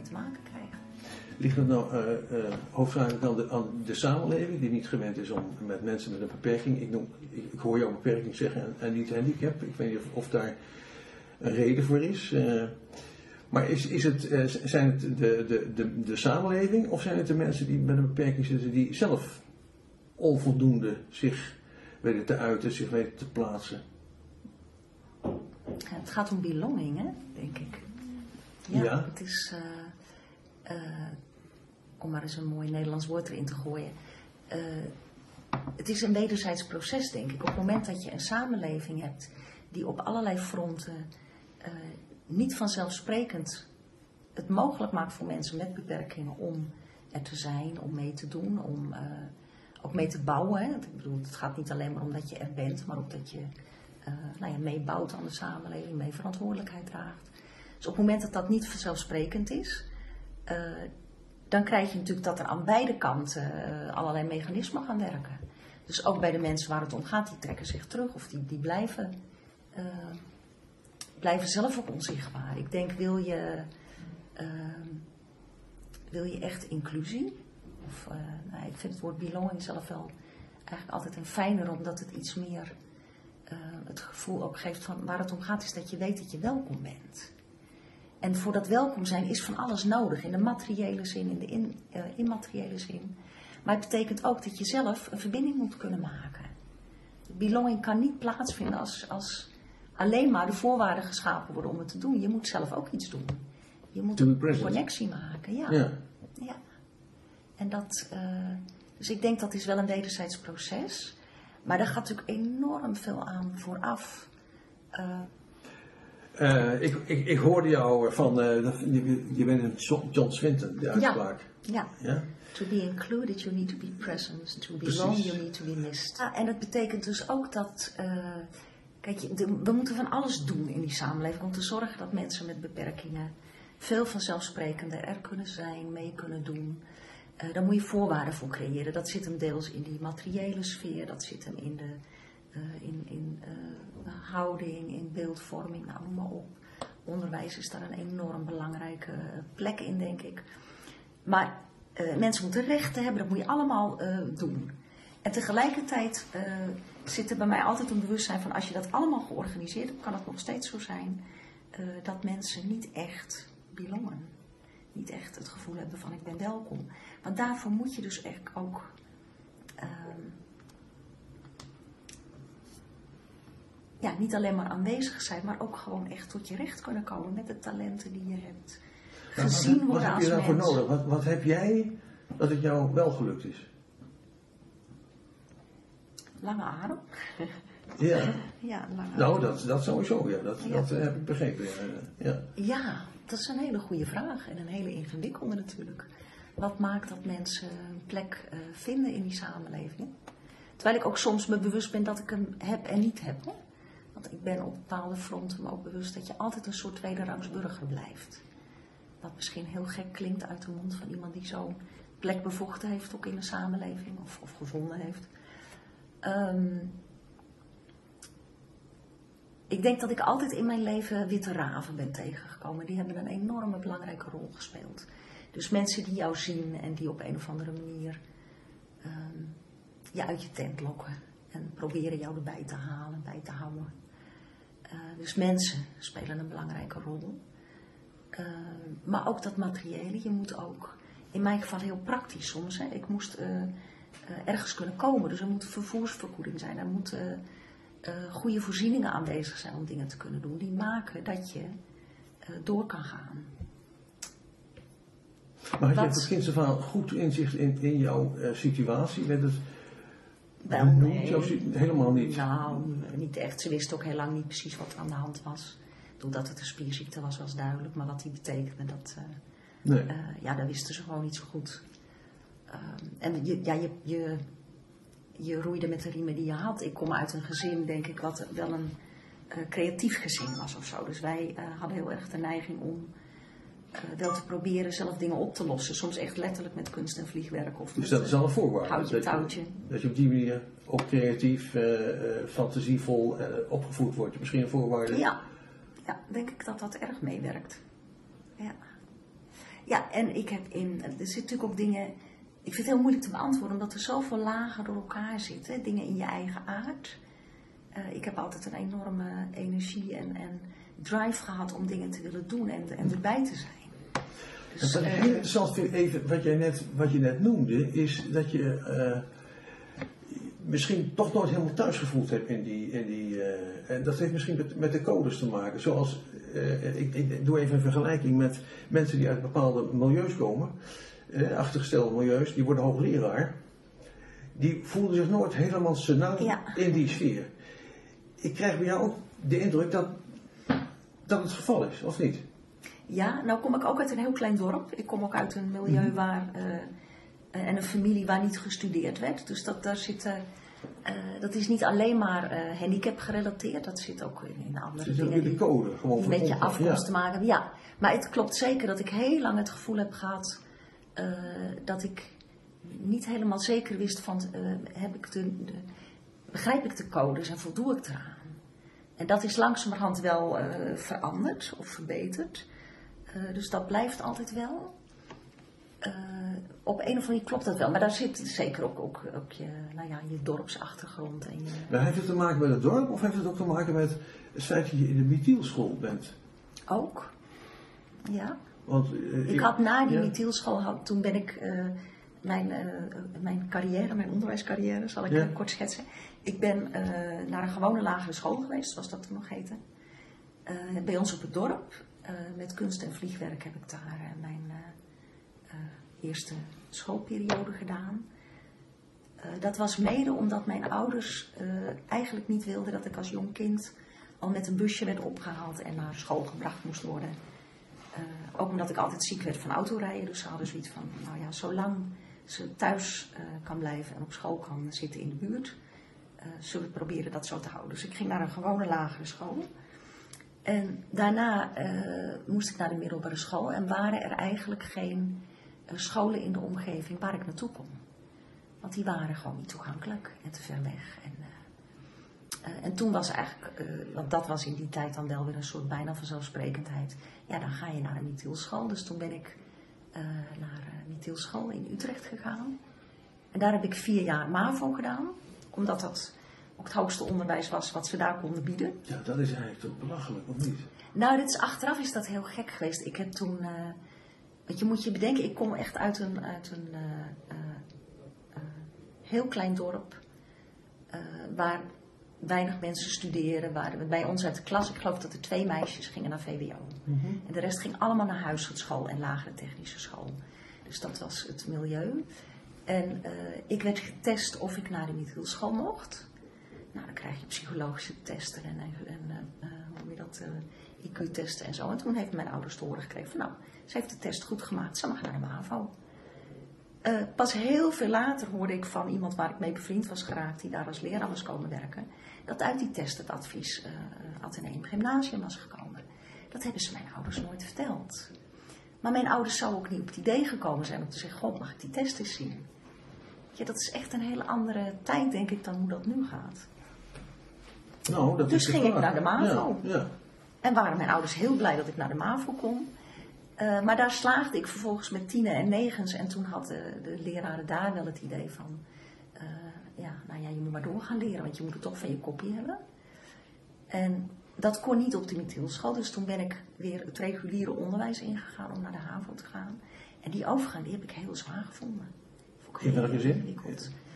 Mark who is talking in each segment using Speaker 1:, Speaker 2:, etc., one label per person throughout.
Speaker 1: mee te maken krijgen.
Speaker 2: Ligt het nou uh, uh, hoofdzakelijk aan de, aan de samenleving die niet gewend is om met mensen met een beperking, ik, noem, ik, ik hoor jou beperking zeggen en, en, niet handicap, ik weet niet of, of daar een reden voor is. Uh, maar is, is het, zijn het de, de, de, de samenleving of zijn het de mensen die met een beperking zitten die zelf onvoldoende zich weten te uiten, zich weten te plaatsen?
Speaker 1: Ja, het gaat om belonging, hè, denk ik. Ja,
Speaker 2: Ja.
Speaker 1: het is, eh, eh, om maar eens een mooi Nederlands woord erin te gooien. eh, het is een wederzijds proces, denk ik. Op het moment dat je een samenleving hebt die op allerlei fronten eh, niet vanzelfsprekend het mogelijk maakt voor mensen met beperkingen om er te zijn, om mee te doen, om ook mee te bouwen. Hè. Ik bedoel, het gaat niet alleen maar om dat je er bent, maar ook dat je nou ja, meebouwt aan de samenleving, mee verantwoordelijkheid draagt. Dus op het moment dat dat niet vanzelfsprekend is, eh, dan krijg je natuurlijk dat er aan beide kanten eh, allerlei mechanismen gaan werken. Dus ook bij de mensen waar het om gaat, die trekken zich terug of die, die blijven, eh, blijven zelf ook onzichtbaar. Ik denk, wil je, wil je echt inclusie? Of, nou, ik vind het woord belonging zelf wel eigenlijk altijd een fijner, omdat het iets meer het gevoel ook geeft van waar het om gaat, is dat je weet dat je welkom bent. En voor dat welkom zijn is van alles nodig, in de materiële zin, in de in, eh, immateriële zin. Maar het betekent ook dat je zelf een verbinding moet kunnen maken. Belonging kan niet plaatsvinden als, als alleen maar de voorwaarden geschapen worden om het te doen. Je moet zelf ook iets doen. Je moet een connectie maken, ja.
Speaker 2: Ja.
Speaker 1: Ja. En dat, eh, dus ik denk dat is wel een wederzijds proces. Maar daar gaat natuurlijk enorm veel aan vooraf. Eh,
Speaker 2: Eh, ik, ik, ik hoorde jou van, eh, dat- je, je bent een John, Swinton, de uitspraak.
Speaker 1: ja,
Speaker 2: Ja.
Speaker 1: to be included you need to be present. To
Speaker 2: Precies.
Speaker 1: belong you need to be missed. Ja, en dat betekent dus ook dat, eh, kijk, je- de- we moeten van alles doen in die samenleving om te zorgen dat mensen met beperkingen veel vanzelfsprekender er kunnen zijn, mee kunnen doen. Eh, daar moet je voorwaarden voor creëren. Dat zit hem deels in die materiële sfeer, dat zit hem in de eh, in, in eh, houding, in beeldvorming, nou noem maar op. Onderwijs is daar een enorm belangrijke plek in, denk ik. Maar eh, mensen moeten rechten hebben, dat moet je allemaal eh, doen. En tegelijkertijd eh, zit er bij mij altijd een bewustzijn van als je dat allemaal georganiseerd hebt, kan het nog steeds zo zijn eh, dat mensen niet echt belongen. Niet echt het gevoel hebben van ik ben welkom. Want daarvoor moet je dus echt ook ehm, ja, niet alleen maar aanwezig zijn, maar ook gewoon echt tot je recht kunnen komen met de talenten die je hebt.
Speaker 2: Wat-
Speaker 1: Gezien
Speaker 2: wat,
Speaker 1: worden
Speaker 2: heb
Speaker 1: als
Speaker 2: je daarvoor
Speaker 1: mens.
Speaker 2: nodig? Wat, wat heb jij dat het jou wel gelukt is?
Speaker 1: Lange adem.
Speaker 2: Ja.
Speaker 1: Ja, lange
Speaker 2: Nou,
Speaker 1: adem.
Speaker 2: dat, dat sowieso, ja. Dat,
Speaker 1: Ja.
Speaker 2: dat eh, heb ik begrepen. Ja. ja.
Speaker 1: Ja, dat is een hele goede vraag en een hele ingewikkelde natuurlijk. Wat maakt dat mensen een plek eh, vinden in die samenleving? Terwijl ik ook soms me bewust ben dat ik hem heb en niet heb. Hè? Want ik ben op bepaalde fronten me ook bewust dat je altijd een soort tweederangs burger blijft. Wat misschien heel gek klinkt uit de mond van iemand die zo'n plek bevochten heeft ook in de samenleving of, of gevonden heeft. Ehm, ik denk dat ik altijd in mijn leven witte raven ben tegengekomen. Die hebben een enorme belangrijke rol gespeeld. Dus mensen die jou zien en die op een of andere manier ehm, je uit je tent lokken. En proberen jou erbij te halen, bij te houden. Dus mensen spelen een belangrijke rol. Eh, maar ook dat materiële. Je moet ook, in mijn geval heel praktisch soms. Hè. Ik moest eh, eh, ergens kunnen komen. Dus er moet vervoersvergoeding zijn. Er moeten eh, goede voorzieningen aanwezig zijn om dingen te kunnen doen. Die maken dat je door kan gaan.
Speaker 2: Maar had jij
Speaker 1: Wat-
Speaker 2: van kinds af aan goed inzicht in, in jouw situatie? Werd het
Speaker 1: Wel, nee.
Speaker 2: Si- helemaal niet.
Speaker 1: Nou, niet echt. Ze wisten ook heel lang niet precies wat er aan de hand was. Doordat het een spierziekte was, was duidelijk. Maar wat die betekende, dat, eh,
Speaker 2: Nee.
Speaker 1: eh, ja, dat wisten ze gewoon niet zo goed. Ehm, en je, ja, je, je, je roeide met de riemen die je had. Ik kom uit een gezin, denk ik, wat wel een eh, creatief gezin was of zo. Dus wij hadden heel erg de neiging om wel te proberen zelf dingen op te lossen. Soms echt letterlijk met kunst en vliegwerk. Of
Speaker 2: Dus dat is
Speaker 1: eh,
Speaker 2: al een voorwaarde.
Speaker 1: Houtje
Speaker 2: dat, je,
Speaker 1: touwtje.
Speaker 2: dat je op die manier ook creatief, eh, eh, fantasievol eh, opgevoed wordt. Misschien een voorwaarde.
Speaker 1: Ja, ja, denk ik dat dat erg meewerkt. Ja. Ja, en ik heb in, er zitten natuurlijk ook dingen, ik vind het heel moeilijk te beantwoorden, omdat er zoveel lagen door elkaar zitten, dingen in je eigen aard. Uh, ik heb altijd een enorme energie en, en drive gehad om dingen te willen doen en, en erbij te zijn.
Speaker 2: Dus, wat ik interessant vind, even wat, jij net, wat je net noemde, is dat je uh, misschien toch nooit helemaal thuis gevoeld hebt in die. In die uh, en dat heeft misschien met, met de codes te maken. Zoals, uh, ik, ik, doe even een vergelijking met mensen die uit bepaalde milieus komen, achtergestelde milieus, die worden hoogleraar. Die voelen zich nooit helemaal senang ja. in die sfeer. Ik krijg bij jou ook de indruk dat dat het geval is, of niet?
Speaker 1: Ja, nou kom ik ook uit een heel klein dorp. Ik kom ook uit een milieu mhm. waar. Uh, en een familie waar niet gestudeerd werd. Dus dat, daar zitten. Uh, dat is niet alleen maar uh, handicap gerelateerd, dat zit ook in, in andere
Speaker 2: dingen. in de code, gewoon
Speaker 1: die met je afkomst te maken Ja, maar het klopt zeker dat ik heel lang het gevoel heb gehad dat ik niet helemaal zeker wist van heb ik de, de, begrijp ik de codes en voldoe ik eraan. En dat is langzamerhand wel veranderd of verbeterd. Uh, dus dat blijft altijd wel. Uh, op een of andere manier klopt dat wel. Maar daar zit zeker ook, ook, ook je, nou ja, je dorpsachtergrond. En je...
Speaker 2: Maar heeft het te maken met het dorp of heeft het ook te maken met het feit dat je in de Mithielschool bent?
Speaker 1: Ook, ja. Want, uh, ik had na die ja. Mithielschool, toen ben ik mijn, mijn carrière, mijn onderwijscarrière, zal ik ja. kort schetsen. Ik ben naar een gewone lagere school geweest, zoals dat toen nog heette. bij ons op het dorp. Uh, met kunst en vliegwerk heb ik daar uh, mijn uh, eerste schoolperiode gedaan. dat was mede omdat mijn ouders eigenlijk niet wilden dat ik als jong kind al met een busje werd opgehaald en naar school gebracht moest worden. ook omdat ik altijd ziek werd van autorijden. Dus ze hadden zoiets van, nou ja, zolang ze thuis kan blijven en op school kan zitten in de buurt, zullen we proberen dat zo te houden. Dus ik ging naar een gewone lagere school. En daarna uh, moest ik naar de middelbare school en waren er eigenlijk geen uh, scholen in de omgeving waar ik naartoe kon. Want die waren gewoon niet toegankelijk en te ver weg. En, uh, en toen was eigenlijk, want dat was in die tijd dan wel weer een soort bijna vanzelfsprekendheid. Ja, dan ga je naar een Mithielschool. Dus toen ben ik naar een Mithielschool in Utrecht gegaan. En daar heb ik vier jaar MAVO gedaan. Omdat dat ook het hoogste onderwijs was wat ze daar konden bieden.
Speaker 2: Ja, dat is eigenlijk toch belachelijk, of niet?
Speaker 1: Nou, dit is, achteraf is dat heel gek geweest. Ik heb toen, uh, want je moet je bedenken, ik kom echt uit een, uit een uh, uh, heel klein dorp waar weinig mensen studeren. Waar, bij ons uit de klas, ik geloof dat er twee meisjes gingen naar VWO. Mm -hmm. En de rest ging allemaal naar huishoudschool en lagere technische school. Dus dat was het milieu. En ik werd getest of ik naar de Michielschool mocht. Nou, dan krijg je psychologische testen en, en uh, hoe je dat, uh, IQ-testen en zo. En toen heeft mijn ouders te horen gekregen van nou, ze heeft de test goed gemaakt, ze mag naar de MAVO. Pas heel veel later hoorde ik van iemand waar ik mee bevriend was geraakt, die daar als leraar was komen werken, dat uit die test het advies uh, Atheneum Gymnasium was gekomen. Dat hebben ze mijn ouders nooit verteld. Maar mijn ouders zouden ook niet op het idee gekomen zijn om te zeggen, god, mag ik die test eens zien? Ja, dat is echt een hele andere tijd, denk ik, dan hoe dat nu gaat.
Speaker 2: Nou, dat
Speaker 1: dus ging ik naar de MAVO.
Speaker 2: Ja, ja.
Speaker 1: En waren mijn ouders heel blij dat ik naar de MAVO kon. Uh, maar daar slaagde ik vervolgens met tienen en negens. En toen hadden de, de leraren daar wel het idee van... Uh, ja, nou ja, je moet maar door gaan leren, want je moet het toch van je kopie hebben. En dat kon niet op de Mithielschool. Dus toen ben ik weer het reguliere onderwijs ingegaan om naar de HAVO te gaan. En die overgang, die heb ik heel zwaar gevonden.
Speaker 2: In welke zin?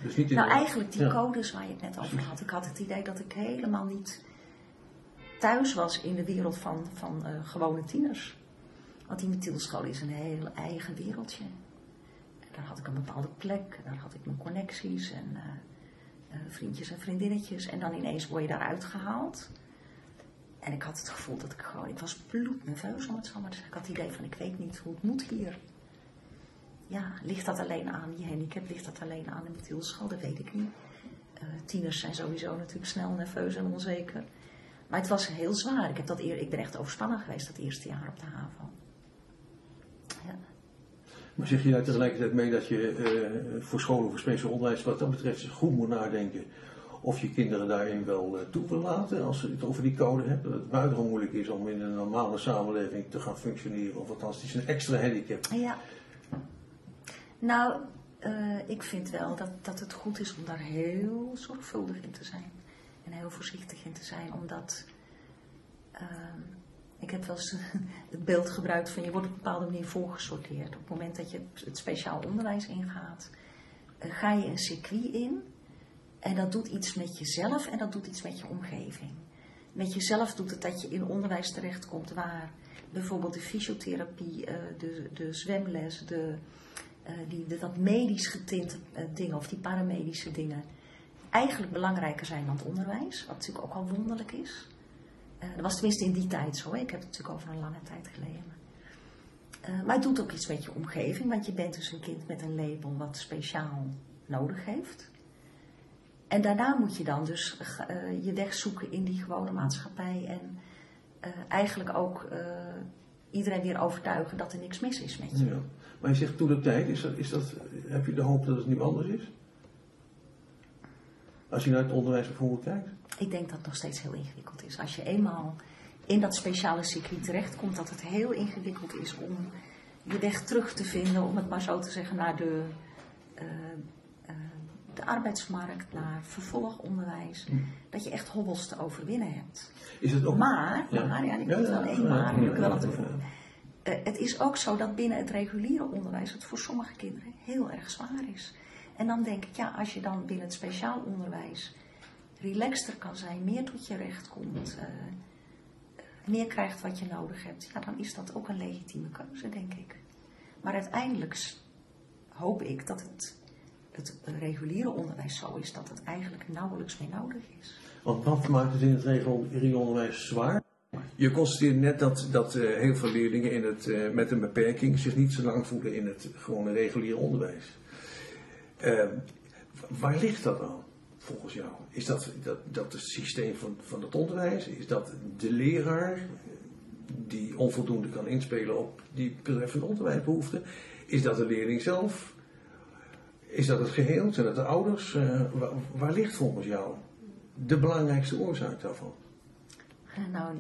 Speaker 1: Dus niet in nou, eigenlijk die codes waar je het net over had. Ik had het idee dat ik helemaal niet thuis was in de wereld van, van uh, gewone tieners. Want die Mithielschool is een heel eigen wereldje. daar had ik een bepaalde plek, daar had ik mijn connecties en uh, uh, vriendjes en vriendinnetjes. En dan ineens word je daaruit gehaald. En ik had het gevoel dat ik gewoon, ik was bloednerveus om het zo maar te zeggen. Ik had het idee van, ik weet niet hoe het moet hier ja, ligt dat alleen aan je handicap? Ligt dat alleen aan de methylschool? Dat weet ik niet. Uh, tieners zijn sowieso natuurlijk snel nerveus en onzeker. Maar het was heel zwaar. Ik, heb dat eer, ik ben echt overspannen geweest dat eerste jaar op de HAVO.
Speaker 2: Ja. Maar zeg je daar tegelijkertijd mee dat je uh, voor scholen voor speciaal onderwijs wat dat betreft goed moet nadenken of je kinderen daarin wel uh, toe wil laten als je het over die code hebt. Dat het buitengewoon moeilijk is om in een normale samenleving te gaan functioneren. Of althans, het is een extra handicap.
Speaker 1: Ja. Nou, uh, ik vind wel dat, dat het goed is om daar heel zorgvuldig in te zijn. En heel voorzichtig in te zijn, omdat... Uh, ik heb wel eens het beeld gebruikt van je wordt op een bepaalde manier voorgesorteerd. Op het moment dat je het speciaal onderwijs ingaat, uh, ga je een circuit in en dat doet iets met jezelf en dat doet iets met je omgeving. Met jezelf doet het dat je in onderwijs terechtkomt waar bijvoorbeeld de fysiotherapie, uh, de, de zwemles, de, die, de, dat medisch getinte dingen of die paramedische dingen eigenlijk belangrijker zijn dan het onderwijs. Wat natuurlijk ook al wonderlijk is. dat was tenminste in die tijd zo. Ik heb het natuurlijk over een lange tijd geleden. Maar het doet ook iets met je omgeving, want je bent dus een kind met een label wat speciaal nodig heeft. En daarna moet je dan dus je weg zoeken in die gewone maatschappij en eigenlijk ook iedereen weer overtuigen dat er niks mis is met je.
Speaker 2: Ja. Maar je zegt toen de tijd, is dat, is dat, heb je de hoop dat het nu anders is? Als je naar het onderwijs bijvoorbeeld kijkt?
Speaker 1: Ik denk dat het nog steeds heel ingewikkeld is. Als je eenmaal in dat speciale circuit terechtkomt, dat het heel ingewikkeld is om je weg terug te vinden, om het maar zo te zeggen, naar de de arbeidsmarkt, naar vervolgonderwijs, mm. dat je echt hobbels te overwinnen hebt.
Speaker 2: Is het ook?
Speaker 1: Maar, ja. maar ja, ik moet wel één maar, ik wel het uh, het is ook zo dat binnen het reguliere onderwijs het voor sommige kinderen heel erg zwaar is. En dan denk ik, ja, als je dan binnen het speciaal onderwijs relaxter kan zijn, meer tot je recht komt, uh, meer krijgt wat je nodig hebt, ja, dan is dat ook een legitieme keuze, denk ik. Maar uiteindelijk hoop ik dat het het reguliere onderwijs zo is dat het eigenlijk nauwelijks meer nodig is.
Speaker 2: Want wat maakt het in het reguliere onderwijs zwaar? Je constateert net dat, dat uh, heel veel leerlingen in het, uh, met een beperking zich niet zo lang voelen in het gewone reguliere onderwijs. Uh, waar ligt dat dan, volgens jou? Is dat, dat, dat het systeem van, van het onderwijs? Is dat de leraar die onvoldoende kan inspelen op die betreffende onderwijsbehoeften? Is dat de leerling zelf? Is dat het geheel? Zijn dat de ouders? Uh, waar, ligt volgens jou de belangrijkste oorzaak daarvan?
Speaker 1: Uh, nou,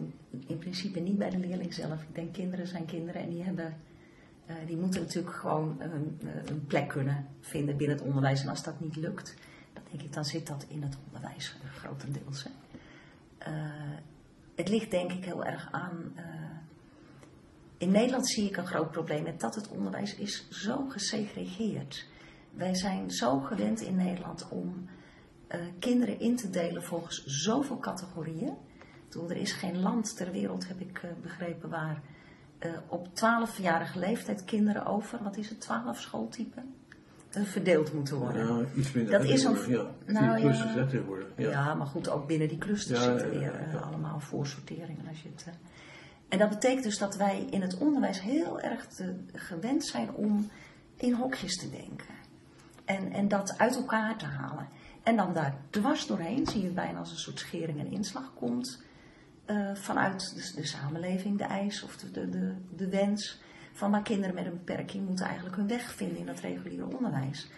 Speaker 1: in principe niet bij de leerling zelf. Ik denk kinderen zijn kinderen en die hebben... Uh, die moeten natuurlijk gewoon een, een, plek kunnen vinden binnen het onderwijs. En als dat niet lukt, dan denk ik, dan zit dat in het onderwijs grotendeels. het ligt denk ik heel erg aan... in Nederland zie ik een groot probleem met dat het onderwijs is zo gesegregeerd wij zijn zo gewend in Nederland om uh, kinderen in te delen volgens zoveel categorieën. Toen er is geen land ter wereld, heb ik uh, begrepen, waar uh, op 12-jarige leeftijd kinderen over, wat is het, 12 schooltypen, verdeeld moeten worden.
Speaker 2: Ja, iets minder. Dat is een, ja, nou, clusters ja, tegenwoordig.
Speaker 1: Ja. ja, maar goed, ook binnen die clusters ja, zitten weer allemaal voorsorteringen. Als je het, en dat betekent dus dat wij in het onderwijs heel erg te, gewend zijn om in hokjes te denken. En, en dat uit elkaar te halen. En dan daar dwars doorheen zie je het bijna als een soort schering en inslag komt. Uh, vanuit de, samenleving, de eis of de, de, de, wens van maar kinderen met een beperking moeten eigenlijk hun weg vinden in dat reguliere onderwijs.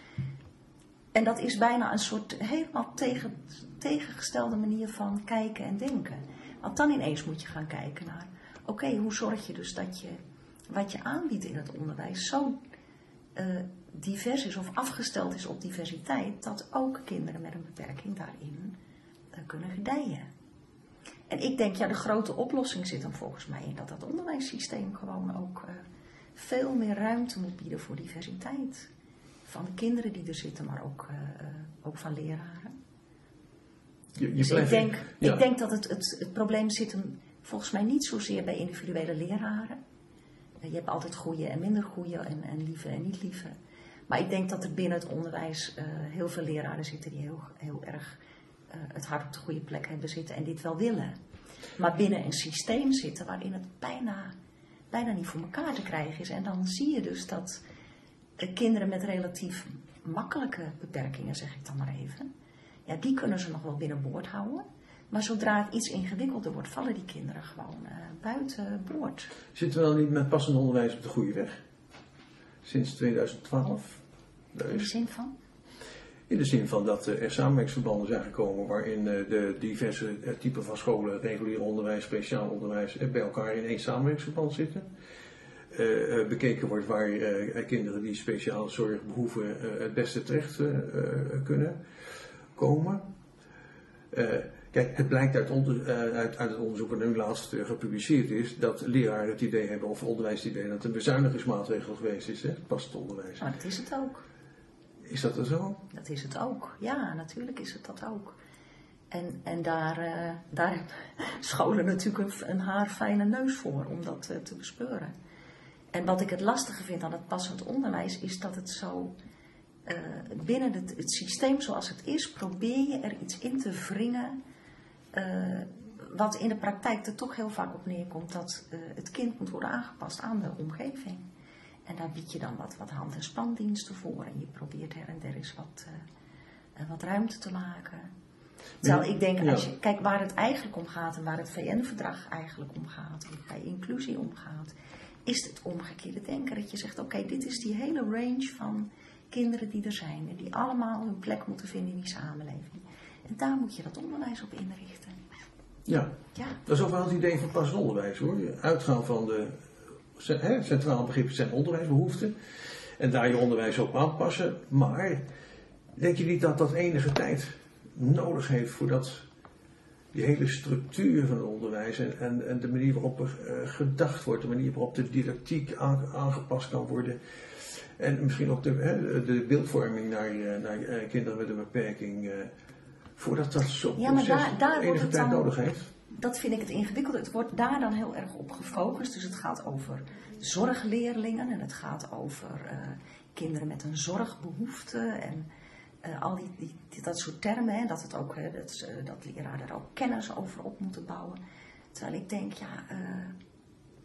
Speaker 1: En dat is bijna een soort helemaal tegen, tegengestelde manier van kijken en denken. Want dan ineens moet je gaan kijken naar, oké, hoe zorg je dus dat je wat je aanbiedt in het onderwijs zo uh, divers is of afgesteld is op diversiteit, dat ook kinderen met een beperking daarin uh, kunnen gedijen. En ik denk, ja, de grote oplossing zit dan volgens mij in dat dat onderwijssysteem gewoon ook uh, veel meer ruimte moet bieden voor diversiteit. Van de kinderen die er zitten, maar ook, ook van leraren. Je, je dus ik, denk, ja. ik denk dat het, het, het probleem zit hem volgens mij niet zozeer bij individuele leraren. Je hebt altijd goede en minder goede en, en lieve en niet lieve. Maar ik denk dat er binnen het onderwijs uh, heel veel leraren zitten die heel, heel erg uh, het hart op de goede plek hebben zitten en dit wel willen. Maar binnen een systeem zitten waarin het bijna, bijna niet voor elkaar te krijgen is. En dan zie je dus dat kinderen met relatief makkelijke beperkingen, zeg ik dan maar even, ja, die kunnen ze nog wel binnenboord houden. Maar zodra het iets ingewikkelder wordt, vallen die kinderen gewoon uh, buiten boord.
Speaker 2: Zitten we dan niet met passend onderwijs op de goede weg? Sinds 2012.
Speaker 1: In de zin van?
Speaker 2: In de zin van dat er samenwerkingsverbanden zijn gekomen waarin de diverse typen van scholen, regulier onderwijs, speciaal onderwijs, bij elkaar in één samenwerkingsverband zitten. bekeken wordt waar kinderen die speciale zorg behoeven het beste terecht kunnen komen. Kijk, het blijkt uit, uit, uit, het onderzoek wat nu laatst gepubliceerd is, dat leraren het idee hebben, of onderwijs het idee, dat het een bezuinigingsmaatregel geweest is, hè, het onderwijs.
Speaker 1: Maar dat is het ook.
Speaker 2: Is dat er zo?
Speaker 1: Dat is het ook. Ja, natuurlijk is het dat ook. En, en daar, uh, daar hebben scholen natuurlijk een, een haarfijne neus voor om dat uh, te bespeuren. En wat ik het lastige vind aan het passend onderwijs is dat het zo uh, binnen het, het, systeem zoals het is, probeer je er iets in te wringen. wat in de praktijk er toch heel vaak op neerkomt dat het kind moet worden aangepast aan de omgeving. En daar bied je dan wat, wat hand- en spandiensten voor. En je probeert her en der eens wat, uh, wat ruimte te maken. Terwijl ik denk, als je, kijk waar het eigenlijk om gaat en waar het VN-verdrag eigenlijk om gaat, en bij inclusie om gaat, is het omgekeerde denken. Dat je zegt, oké, dit is die hele range van kinderen die er zijn en die allemaal hun plek moeten vinden in die samenleving. En daar moet je dat onderwijs op inrichten.
Speaker 2: Ja, ja. dat is ook wel het idee van pas onderwijs hoor. Uitgaan van de centraal begrip zijn onderwijsbehoeften. En daar je onderwijs op aanpassen. Maar denk je niet dat dat enige tijd nodig heeft voordat die hele structuur van het onderwijs en, en, en de manier waarop er uh, gedacht wordt, de manier waarop de didactiek aangepast kan worden. En misschien ook de, hè, de beeldvorming naar, eh, naar uh, kinderen met een beperking. voordat dat zo
Speaker 1: ja, maar daar, daar
Speaker 2: enige tijd
Speaker 1: dan,
Speaker 2: nodig heeft
Speaker 1: dat vind ik het ingewikkeld. Het wordt daar dan heel erg op gefocust. Dus het gaat over zorgleerlingen en het gaat over uh, kinderen met een zorgbehoefte en uh, al die, die, dat soort termen. Hè, dat, het ook, uh, dat, dat leraren er ook kennis over op moeten bouwen. Terwijl ik denk, ja,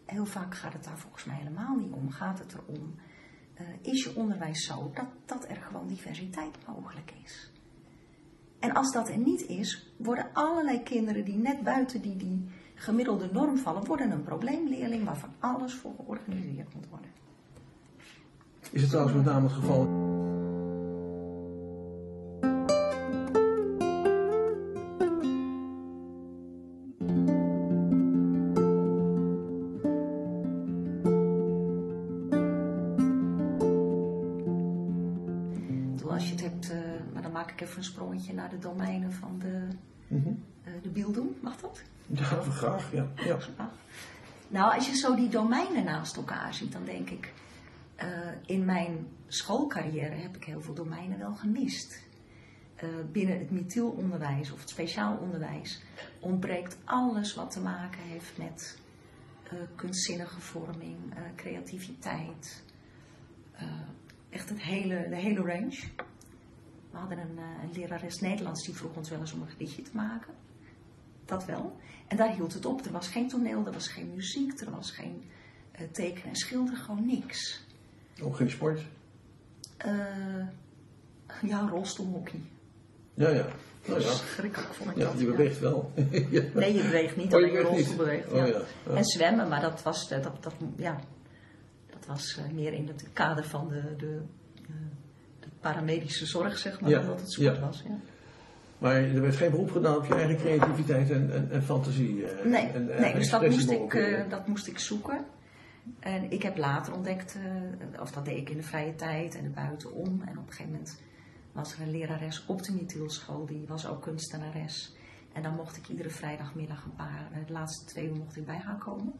Speaker 1: heel vaak gaat het daar volgens mij helemaal niet om. Gaat het erom, is je onderwijs zo dat, dat er gewoon diversiteit mogelijk is? En als dat er niet is, worden allerlei kinderen die net buiten die, die gemiddelde norm vallen, worden een probleemleerling waarvan alles voor georganiseerd moet worden.
Speaker 2: Is het trouwens met name het geval
Speaker 1: dat?
Speaker 2: Ja, graag. Ja. ja.
Speaker 1: Nou, als je zo die domeinen naast elkaar ziet, dan denk ik... Uh, in mijn schoolcarrière heb ik heel veel domeinen wel gemist. Uh, binnen het methylonderwijs of het speciaal onderwijs ontbreekt alles wat te maken heeft met kunstzinnige vorming, creativiteit. echt het hele, de hele range. We hadden een, uh, een lerares Nederlands die vroeg ons wel eens om een gedichtje te maken. Dat wel. En daar hield het op. Er was geen toneel, er was geen muziek, er was geen uh, tekenen en schilderen, gewoon niks.
Speaker 2: Ook geen sport?
Speaker 1: Uh, ja, rolstoelhockey.
Speaker 2: Ja, ja.
Speaker 1: Nou ja. Schrikkelijk vond ik
Speaker 2: ja,
Speaker 1: dat.
Speaker 2: Je beweegt
Speaker 1: ja.
Speaker 2: wel.
Speaker 1: Nee, je beweegt niet,
Speaker 2: oh,
Speaker 1: alleen
Speaker 2: je
Speaker 1: je rolstoel beweegt.
Speaker 2: Oh,
Speaker 1: ja. En zwemmen, maar dat was, dat, dat, ja, dat was meer in het kader van de, de paramedische zorg, zeg maar,
Speaker 2: Ja,
Speaker 1: omdat het sport was. Ja.
Speaker 2: Maar er werd geen beroep gedaan op je eigen creativiteit en, en, en fantasie. eh,
Speaker 1: Nee,
Speaker 2: en,
Speaker 1: nee dus dat moest, ik, eh, dat moest ik zoeken. En ik heb later ontdekt, eh, of dat deed ik in de vrije tijd en buitenom. En op een gegeven moment was er een lerares op de Methylschool, die was ook kunstenares. En dan mocht ik iedere vrijdagmiddag een paar, de laatste twee uur mocht ik bij haar komen.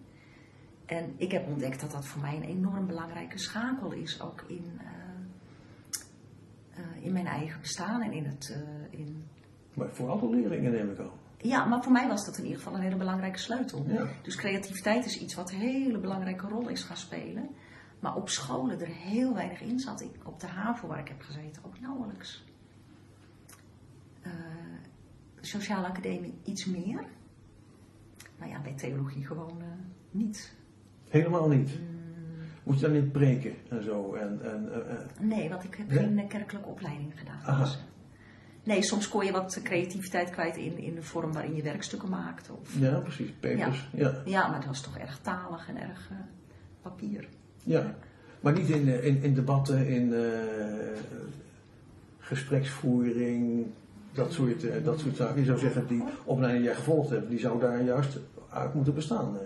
Speaker 1: En ik heb ontdekt dat dat voor mij een enorm belangrijke schakel is, ook in, in mijn eigen bestaan en in het... in,
Speaker 2: Maar voor alle leerlingen neem ik aan.
Speaker 1: ja, maar voor mij was dat in ieder geval een hele belangrijke sleutel.
Speaker 2: Ja.
Speaker 1: Dus creativiteit is iets wat een hele belangrijke rol is gaan spelen. Maar op scholen er heel weinig in zat. Ik, op de HAVO waar ik heb gezeten ook nauwelijks. De sociale academie iets meer. Maar ja, bij theologie gewoon eh, niet.
Speaker 2: Helemaal niet.
Speaker 1: Mm.
Speaker 2: Moet je dan niet preken en zo? En, en, eh,
Speaker 1: Nee, want ik heb
Speaker 2: Nee?
Speaker 1: geen kerkelijke opleiding gedaan.
Speaker 2: Aha.
Speaker 1: Dus, nee, soms kon je wat creativiteit kwijt in, in de vorm waarin je werkstukken maakte. Of,
Speaker 2: ja, precies. Papers. Ja.
Speaker 1: ja, maar dat was toch erg talig en erg eh, papier.
Speaker 2: Ja. Maar niet in, eh, in, in debatten, in eh, gespreksvoering, dat soort, dat soort zaken. Je zou zeggen, die opleiding die jij gevolgd hebt, die zou daar juist uit moeten bestaan.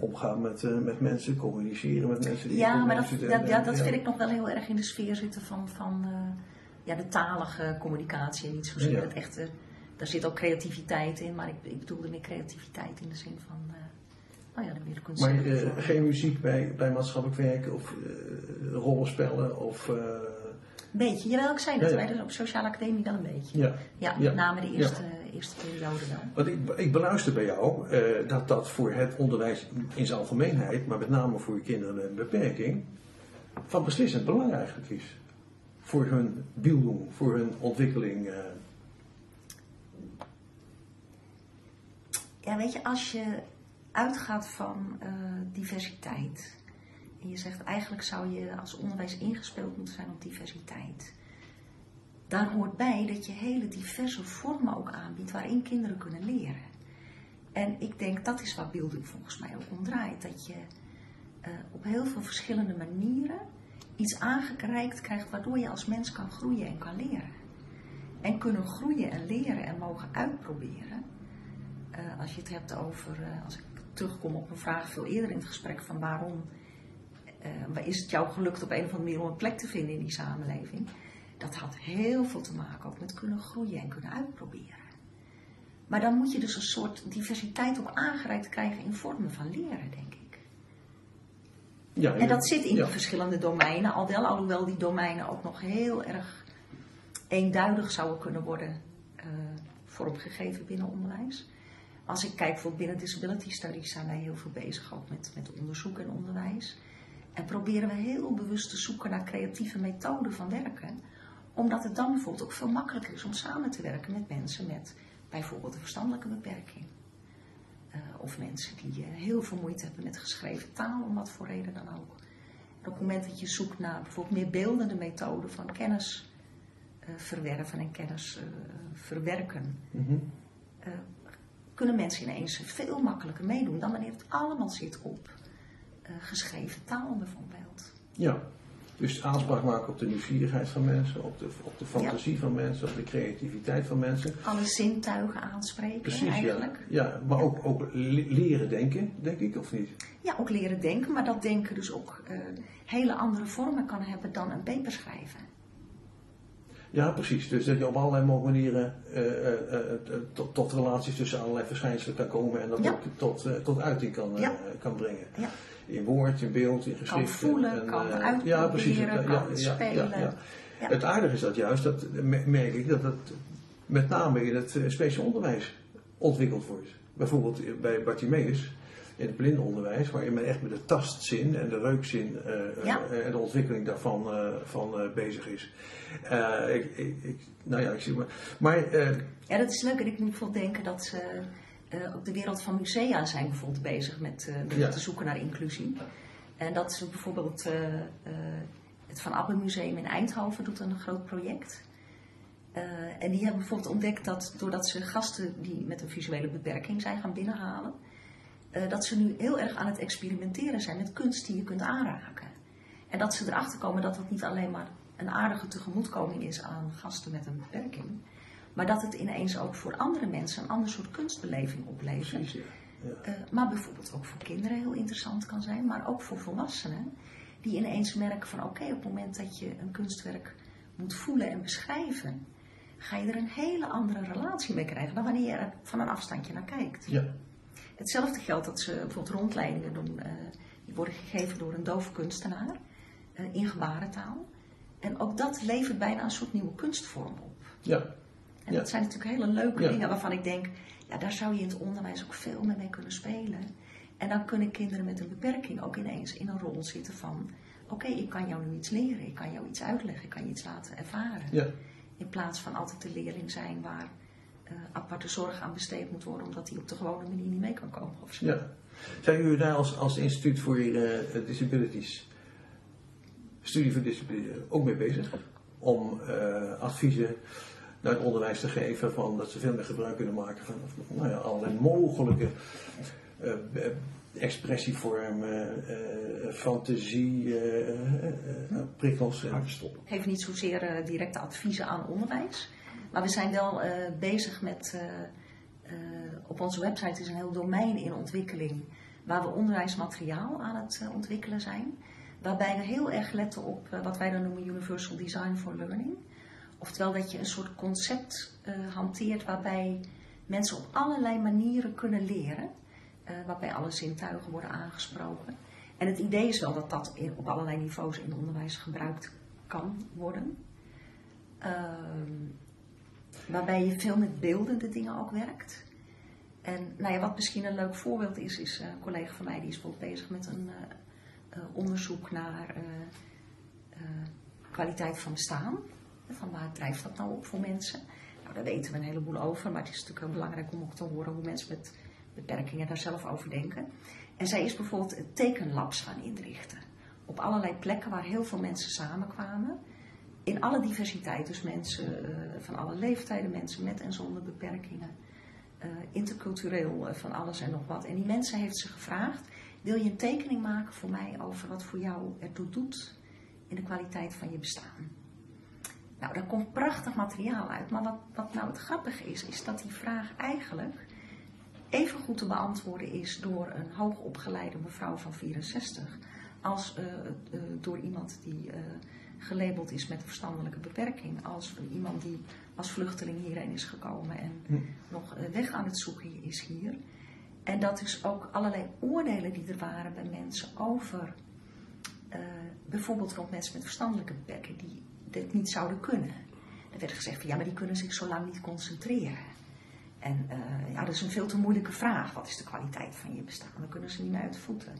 Speaker 2: Omgaan met, eh, met mensen, communiceren met mensen die
Speaker 1: Ja, maar dat, dat, ja, dat
Speaker 2: Ja.
Speaker 1: vind ik nog wel heel erg in de sfeer zitten van, van eh, ja, de talige communicatie. En niet zozeer
Speaker 2: Ja.
Speaker 1: het echte. Daar zit ook creativiteit in, maar ik, ik bedoelde meer creativiteit in de zin van. nou ja, de meer kunst.
Speaker 2: Maar geen muziek bij, bij maatschappelijk werk of rollenspellen of...
Speaker 1: Beetje, jawel, ik zei dat
Speaker 2: Ja, ja.
Speaker 1: bij de sociale academie wel een beetje.
Speaker 2: ja.
Speaker 1: Ja, met name de eerste, eerste periode wel.
Speaker 2: Want ik, ik beluister bij jou eh, dat dat voor het onderwijs in zijn algemeenheid, maar met name voor je kinderen met een beperking, van beslissend belang eigenlijk is. Voor hun bildung, voor hun ontwikkeling. eh.
Speaker 1: Ja, weet je, als je uitgaat van eh, diversiteit. En je zegt eigenlijk zou je als onderwijs ingespeeld moeten zijn op diversiteit. Daar hoort bij dat je hele diverse vormen ook aanbiedt waarin kinderen kunnen leren. En ik denk dat is waar beelding volgens mij ook om draait. Dat je eh, op heel veel verschillende manieren iets aangereikt krijgt waardoor je als mens kan groeien en kan leren. En kunnen groeien en leren en mogen uitproberen. Eh, als je het hebt over, eh, als ik terugkom op een vraag veel eerder in het gesprek van waarom is het jou gelukt op een of andere manier om een plek te vinden in die samenleving. Dat had heel veel te maken ook met kunnen groeien en kunnen uitproberen. Maar dan moet je dus een soort diversiteit ook aangereikt krijgen in vormen van leren, denk ik.
Speaker 2: Ja,
Speaker 1: En dat zit in
Speaker 2: ja.
Speaker 1: die verschillende domeinen, al wel, alhoewel die domeinen ook nog heel erg eenduidig zouden kunnen worden eh, vormgegeven binnen onderwijs. Als ik kijk bijvoorbeeld binnen Disability Studies zijn wij heel veel bezig ook met, met onderzoek en onderwijs. En proberen we heel bewust te zoeken naar creatieve methoden van werken. Omdat het dan bijvoorbeeld ook veel makkelijker is om samen te werken met mensen met bijvoorbeeld een verstandelijke beperking. Eh, of mensen die eh, heel veel moeite hebben met geschreven taal, om wat voor reden dan ook. En op het moment dat je zoekt naar bijvoorbeeld meer beeldende methoden van kennis eh, verwerven en kennis verwerken,
Speaker 2: Mhm.
Speaker 1: kunnen mensen ineens veel makkelijker meedoen dan wanneer het allemaal zit op geschreven taal bijvoorbeeld.
Speaker 2: Ja, dus aanspraak maken op de nieuwsgierigheid van mensen, op de, op de fantasie van mensen, op de creativiteit van mensen.
Speaker 1: Alle zintuigen aanspreken
Speaker 2: Precies,
Speaker 1: eigenlijk.
Speaker 2: ja. Maar ook, ook le- leren denken, denk ik, of niet?
Speaker 1: Ja, ook leren denken, maar dat denken dus ook eh, hele andere vormen kan hebben dan een paper schrijven.
Speaker 2: Ja, precies. Dus dat je op allerlei mogelijke manieren eh, eh, tot, tot relaties tussen allerlei verschijnselen kan komen en dat
Speaker 1: Ja.
Speaker 2: ook tot, tot uiting kan, kan brengen.
Speaker 1: Ja.
Speaker 2: In woord, in beeld, in geschrift.
Speaker 1: voelen, kan
Speaker 2: eh,
Speaker 1: uitproberen,
Speaker 2: ja, precies. Ja,
Speaker 1: kan
Speaker 2: ja,
Speaker 1: spelen.
Speaker 2: ja. Het aardige is dat juist, dat me- merk ik, dat het met name in het eh, speciaal onderwijs ontwikkeld wordt. Bijvoorbeeld bij Bartimeus in het blindenonderwijs, waarin men echt met de tastzin en de reukzin eh, eh,
Speaker 1: Ja.
Speaker 2: eh, en de ontwikkeling daarvan eh, van, eh, bezig is. Eh, ik, ik, nou ja, ik zie maar. Maar eh,
Speaker 1: Ja, dat is leuk. En ik moet bijvoorbeeld denken dat ze eh, op de wereld van musea zijn bijvoorbeeld bezig met, eh, met
Speaker 2: Ja.
Speaker 1: te zoeken naar inclusie. En dat ze bijvoorbeeld eh, het Van Abbe Museum in Eindhoven doet een groot project. En die hebben bijvoorbeeld ontdekt dat doordat ze gasten die met een visuele beperking zijn gaan binnenhalen, dat ze nu heel erg aan het experimenteren zijn met kunst die je kunt aanraken. En dat ze erachter komen dat dat niet alleen maar een aardige tegemoetkoming is aan gasten met een beperking, maar dat het ineens ook voor andere mensen een ander soort kunstbeleving oplevert.
Speaker 2: precies, ja. ja.
Speaker 1: Eh, maar bijvoorbeeld ook voor kinderen heel interessant kan zijn, maar ook voor volwassenen. Die ineens merken van oké, op het moment dat je een kunstwerk moet voelen en beschrijven, ga je er een hele andere relatie mee krijgen dan wanneer je er van een afstandje naar kijkt.
Speaker 2: Ja.
Speaker 1: Hetzelfde geldt dat ze bijvoorbeeld rondleidingen doen, eh, die worden gegeven door een doof kunstenaar eh, in gebarentaal. En ook dat levert bijna een soort nieuwe kunstvorm op.
Speaker 2: ja.
Speaker 1: En
Speaker 2: Ja.
Speaker 1: dat zijn natuurlijk hele leuke
Speaker 2: Ja.
Speaker 1: dingen waarvan ik denk, ja, daar zou je in het onderwijs ook veel meer mee kunnen spelen. En dan kunnen kinderen met een beperking ook ineens in een rol zitten van, oké, ik kan jou nu iets leren, ik kan jou iets uitleggen, ik kan je iets laten ervaren.
Speaker 2: ja.
Speaker 1: In plaats van altijd de leerling zijn waar eh, aparte zorg aan besteed moet worden, omdat hij op de gewone manier niet mee kan komen of zo.
Speaker 2: Ja. Zijn jullie daar als, als instituut voor eh, disabilities, studie voor disabilities, ook mee bezig? Om eh, adviezen naar het onderwijs te geven van dat ze veel meer gebruik kunnen maken van nou ja, allerlei mogelijke eh, be- expressievormen, uh, fantasie, prikkels.
Speaker 1: Geef niet zozeer directe adviezen aan onderwijs, maar we zijn wel bezig met. op onze website is een heel domein in ontwikkeling waar we onderwijsmateriaal aan het ontwikkelen zijn. Waarbij we heel erg letten op wat wij dan noemen Universal Design for Learning. Oftewel dat je een soort concept hanteert waarbij mensen op allerlei manieren kunnen leren, uh, waarbij alle zintuigen worden aangesproken. En het idee is wel dat dat op allerlei niveaus in onderwijs gebruikt kan worden. Ehm, waarbij je veel met beeldende dingen ook werkt. En nou ja, wat misschien een leuk voorbeeld is, is uh, een collega van mij die is bijvoorbeeld bezig met een onderzoek naar kwaliteit van bestaan. Van waar drijft dat nou op voor mensen? Nou, daar weten we een heleboel over, maar het is natuurlijk heel belangrijk om ook te horen hoe mensen met beperkingen daar zelf over denken. En zij is bijvoorbeeld tekenlabs gaan inrichten. Op allerlei plekken waar heel veel mensen samenkwamen. In alle diversiteit, dus mensen uh, van alle leeftijden, mensen met en zonder beperkingen. Uh, intercultureel, uh, van alles en nog wat. En die mensen heeft ze gevraagd: wil je een tekening maken voor mij over wat voor jou ertoe doet in de kwaliteit van je bestaan? Nou, daar komt prachtig materiaal uit. Maar wat, wat nou het grappige is, is dat die vraag eigenlijk even goed te beantwoorden is door een hoogopgeleide mevrouw van 64 als uh, uh, door iemand die uh, gelabeld is met een verstandelijke beperking, als iemand die als vluchteling hierheen is gekomen en hm. nog weg aan het zoeken is hier. En dat is ook allerlei oordelen die er waren bij mensen over bijvoorbeeld rond mensen met verstandelijke beperking die dit niet zouden kunnen. Er werd gezegd van ja, maar die kunnen zich zo lang niet concentreren. En uh, ja, dat is een veel te moeilijke vraag. Wat is de kwaliteit van je bestaan? Dan kunnen ze niet meer uit de voeten.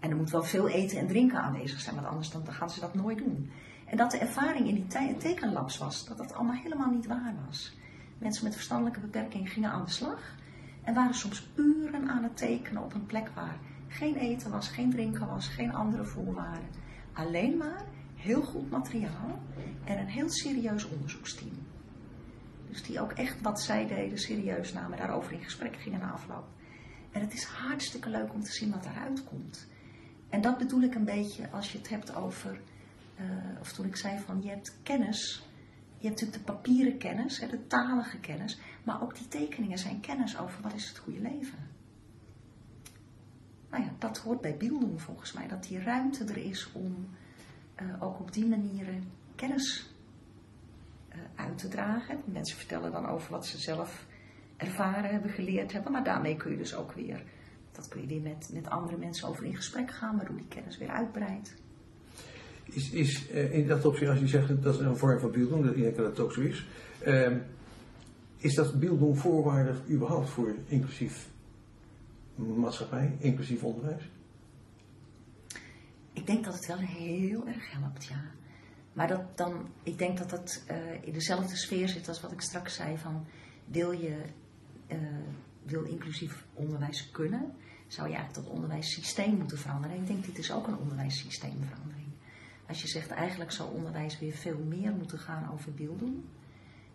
Speaker 1: En er moet wel veel eten en drinken aanwezig zijn, want anders dan, gaan ze dat nooit doen. En dat de ervaring in die tekenlabs was, dat dat allemaal helemaal niet waar was. Mensen met verstandelijke beperking gingen aan de slag en waren soms uren aan het tekenen op een plek waar geen eten was, geen drinken was, geen andere voorwaarden. Alleen maar heel goed materiaal en een heel serieus onderzoeksteam. Dus die ook echt wat zij deden serieus namen, daarover in gesprek gingen na afloop. En het is hartstikke leuk om te zien wat daaruit komt. En dat bedoel ik een beetje als je het hebt over, uh, of toen ik zei van je hebt kennis, je hebt natuurlijk de papieren kennis, de talige kennis, maar ook die tekeningen zijn kennis over wat is het goede leven. Nou ja, dat hoort bij Bildung volgens mij, dat die ruimte er is om uh, ook op die manieren kennis uh, uit te dragen. Mensen vertellen dan over wat ze zelf ervaren hebben, geleerd hebben, maar daarmee kun je dus ook weer, dat kun je weer met, met andere mensen over in gesprek gaan, waardoor die kennis weer uitbreidt.
Speaker 2: Is, is in dat opzicht, als je zegt dat is een vorm van Bildung, dat denk dat het ook zo is, uh, is dat Bildung voorwaardig überhaupt voor inclusief maatschappij, inclusief onderwijs?
Speaker 1: Ik denk dat het wel heel erg helpt, ja. Maar dat dan, ik denk dat dat uh, in dezelfde sfeer zit als wat ik straks zei van wil je uh, wil inclusief onderwijs kunnen, zou je eigenlijk dat onderwijssysteem moeten veranderen. En ik denk dit is ook een onderwijssysteemverandering. Als je zegt eigenlijk zou onderwijs weer veel meer moeten gaan over beelden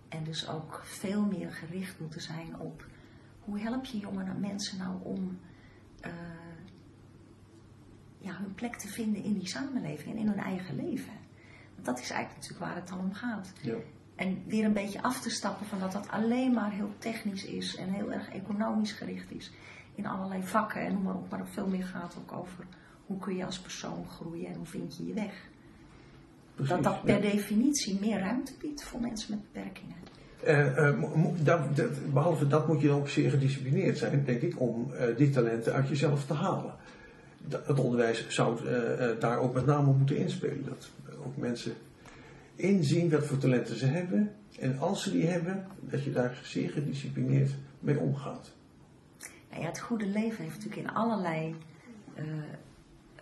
Speaker 1: en dus ook veel meer gericht moeten zijn op hoe help je jonge mensen nou om uh, ja, hun plek te vinden in die samenleving en in hun eigen leven. Want dat is eigenlijk natuurlijk waar het dan om gaat. Ja. En weer een beetje af te stappen van dat dat alleen maar heel technisch is en heel erg economisch gericht is. In allerlei vakken en noem maar op, maar ook veel meer gaat ook over hoe kun je als persoon groeien en hoe vind je je weg. Precies, dat dat per definitie meer ruimte biedt voor mensen met beperkingen.
Speaker 2: Uh, uh, dat, dat, behalve dat moet je dan ook zeer gedisciplineerd zijn, denk ik, om uh, die talenten uit jezelf te halen het onderwijs zou uh, daar ook met name moeten inspelen. Dat ook mensen inzien wat voor talenten ze hebben. En als ze die hebben, dat je daar zeer gedisciplineerd mee omgaat.
Speaker 1: Nou ja, het goede leven heeft natuurlijk in allerlei uh,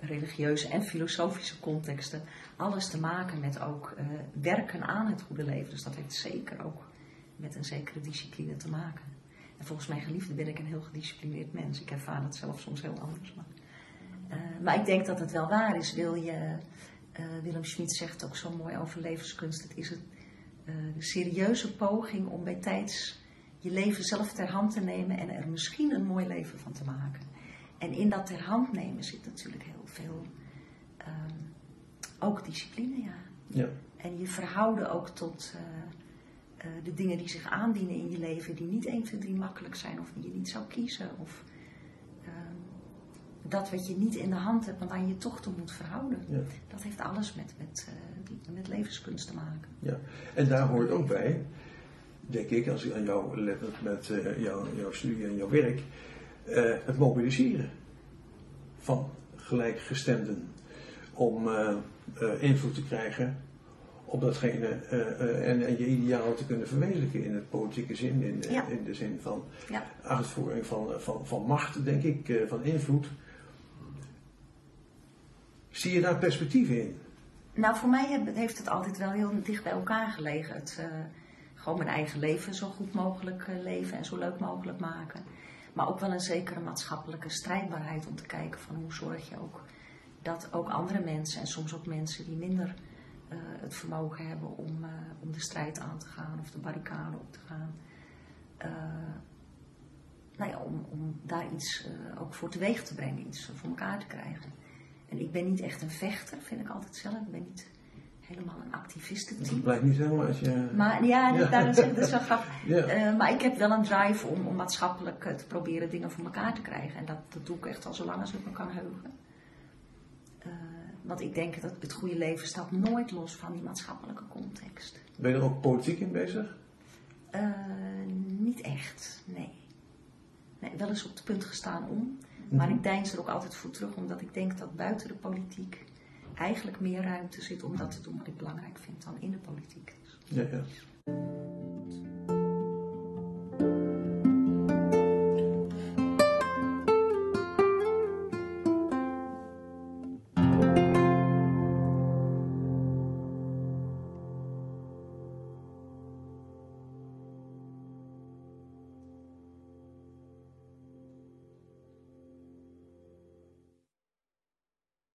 Speaker 1: religieuze en filosofische contexten alles te maken met ook werken aan het goede leven. Dus dat heeft zeker ook met een zekere discipline te maken. En volgens mijn geliefde ben ik een heel gedisciplineerd mens. Ik ervaar dat zelf soms heel anders. Maar maar ik denk dat het wel waar is. Wil je, uh, Willem Schmid zegt ook zo mooi over levenskunst. Het is uh, de serieuze poging om bij tijds je leven zelf ter hand te nemen en er misschien een mooi leven van te maken. En in dat ter hand nemen zit natuurlijk heel veel, ehm, ook discipline, ja.
Speaker 2: Ja.
Speaker 1: En je verhouden ook tot eh, eh, de dingen die zich aandienen in je leven, die niet 1, 2, 3 makkelijk zijn of die je niet zou kiezen. Of dat wat je niet in de hand hebt, maar waar je toch toe moet verhouden.
Speaker 2: Ja.
Speaker 1: Dat heeft alles met, met, eh, met levenskunst te maken.
Speaker 2: Ja. En daar hoort ook bij, denk ik, als ik aan jou let met, eh, jouw, studie en jouw werk, eh, het mobiliseren van gelijkgestemden om invloed te krijgen op datgene en, en je idealen te kunnen verwezenlijken in het politieke zin, in,
Speaker 1: Ja.
Speaker 2: in de zin van
Speaker 1: Ja.
Speaker 2: uitvoering van, van, van macht, denk ik, van invloed. Zie je daar perspectieven in?
Speaker 1: Nou, voor mij heeft het altijd wel heel dicht bij elkaar gelegen. Het, eh, gewoon mijn eigen leven zo goed mogelijk eh, leven en zo leuk mogelijk maken. Maar ook wel een zekere maatschappelijke strijdbaarheid om te kijken van hoe zorg je ook dat ook andere mensen en soms ook mensen die minder eh, het vermogen hebben om, om de strijd aan te gaan of de barricade op te gaan. nou ja, om, om daar iets ook voor teweeg te brengen, iets voor elkaar te krijgen. Ben niet echt een vechter, vind ik altijd zelf. Ik ben niet helemaal een
Speaker 2: Dat
Speaker 1: activistentype.
Speaker 2: blijkt niet helemaal als je...
Speaker 1: Maar ja, dat,
Speaker 2: Ja.
Speaker 1: daarom zeg ik, dat is wel grappig.
Speaker 2: Ja.
Speaker 1: Eh, maar ik heb wel een drive om, om maatschappelijk eh, te proberen dingen voor elkaar te krijgen. En dat, dat doe ik echt al zo lang als ik me kan heugen. Eh, want ik denk dat het goede leven staat nooit los van die maatschappelijke context.
Speaker 2: Ben je er ook politiek in bezig?
Speaker 1: Niet echt, nee. nee. Wel eens op het punt gestaan om. Maar
Speaker 2: Mhm.
Speaker 1: ik deins er ook altijd voor terug, omdat ik denk dat buiten de politiek eigenlijk meer ruimte zit om dat te doen wat ik belangrijk vind dan in de politiek.
Speaker 2: Ja, ja.